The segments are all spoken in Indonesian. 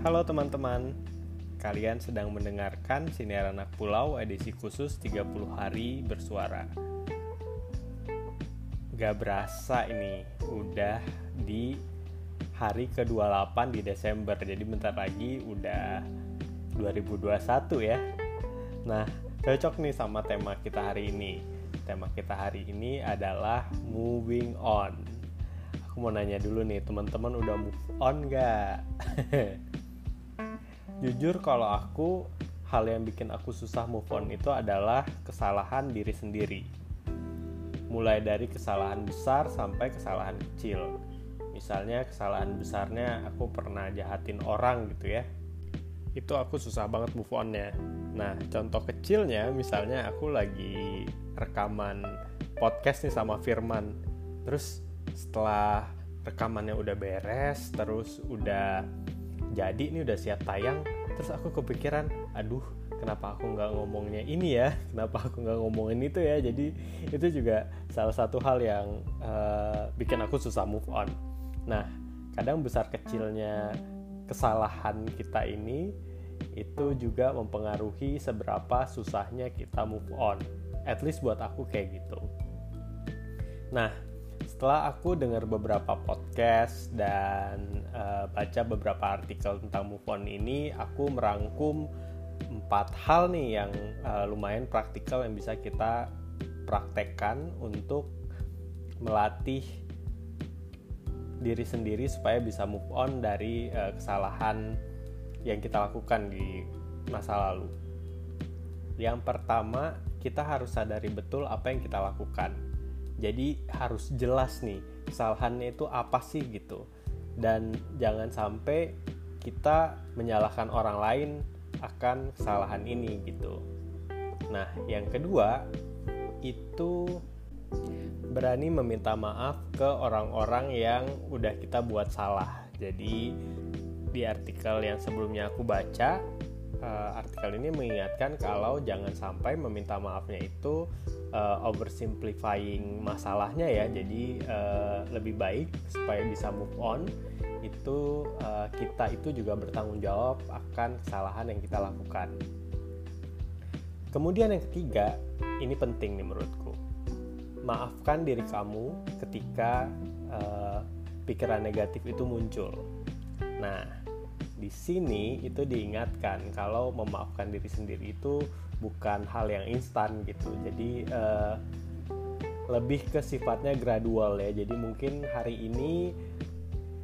Halo teman-teman, kalian sedang mendengarkan Siniar Anak Pulau edisi khusus 30 hari bersuara. Gak berasa ini, udah di hari ke-28 di Desember, jadi bentar lagi udah 2021 ya. Nah, cocok nih sama tema kita hari ini. Tema kita hari ini adalah moving on. Aku mau nanya dulu nih, teman-teman udah move on gak? jujur kalau aku hal yang bikin aku susah move on itu adalah kesalahan diri sendiri. Mulai dari kesalahan besar sampai kesalahan kecil. Misalnya kesalahan besarnya aku pernah jahatin orang gitu ya. Itu aku susah banget move onnya. Nah contoh kecilnya misalnya aku lagi rekaman podcast nih sama Firman. Terus setelah rekamannya udah beres terus udah jadi ini udah siap tayang terus aku kepikiran aduh kenapa aku nggak ngomongnya ini ya? Kenapa aku nggak ngomongin itu ya? Jadi itu juga salah satu hal yang uh, bikin aku susah move on. Nah kadang besar kecilnya kesalahan kita ini itu juga mempengaruhi seberapa susahnya kita move on. At least buat aku kayak gitu. Nah setelah aku dengar beberapa podcast dan uh, baca beberapa artikel tentang move on ini, aku merangkum empat hal nih yang uh, lumayan praktikal yang bisa kita praktekkan untuk melatih diri sendiri supaya bisa move on dari uh, kesalahan yang kita lakukan di masa lalu. Yang pertama, kita harus sadari betul apa yang kita lakukan jadi harus jelas nih kesalahannya itu apa sih gitu dan jangan sampai kita menyalahkan orang lain akan kesalahan ini gitu. Nah yang kedua itu berani meminta maaf ke orang-orang yang udah kita buat salah. Jadi di artikel yang sebelumnya aku baca uh, artikel ini mengingatkan kalau jangan sampai meminta maafnya itu uh, oversimplifying masalahnya ya. Jadi uh, lebih baik supaya bisa move on itu uh, kita itu juga bertanggung jawab akan kesalahan yang kita lakukan. Kemudian yang ketiga ini penting nih menurutku. Maafkan diri kamu ketika uh, pikiran negatif itu muncul. Nah sini itu diingatkan kalau memaafkan diri sendiri itu bukan hal yang instan gitu. Jadi uh, lebih ke sifatnya gradual ya. Jadi mungkin hari ini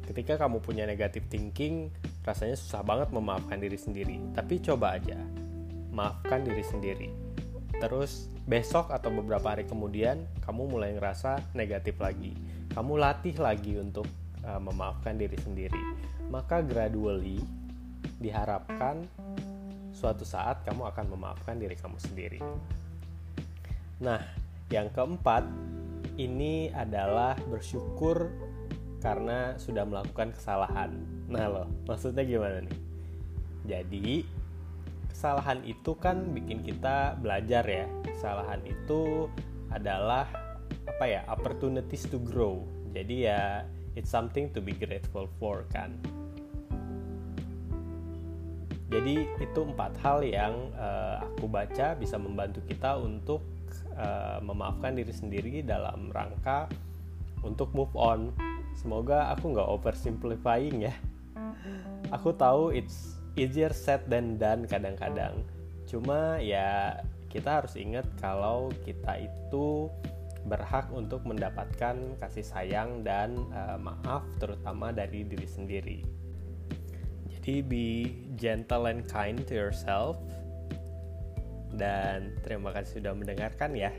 ketika kamu punya negatif thinking rasanya susah banget memaafkan diri sendiri. Tapi coba aja maafkan diri sendiri. Terus besok atau beberapa hari kemudian kamu mulai ngerasa negatif lagi. Kamu latih lagi untuk uh, memaafkan diri sendiri maka gradually diharapkan suatu saat kamu akan memaafkan diri kamu sendiri. Nah, yang keempat ini adalah bersyukur karena sudah melakukan kesalahan. Nah, loh, maksudnya gimana nih? Jadi, kesalahan itu kan bikin kita belajar ya. Kesalahan itu adalah apa ya? opportunities to grow. Jadi ya it's something to be grateful for kan? Jadi itu empat hal yang uh, aku baca bisa membantu kita untuk uh, memaafkan diri sendiri dalam rangka untuk move on. Semoga aku nggak oversimplifying ya. Aku tahu it's easier said than done kadang-kadang. Cuma ya kita harus ingat kalau kita itu berhak untuk mendapatkan kasih sayang dan uh, maaf terutama dari diri sendiri. Jadi be gentle and kind to yourself. Dan terima kasih sudah mendengarkan ya.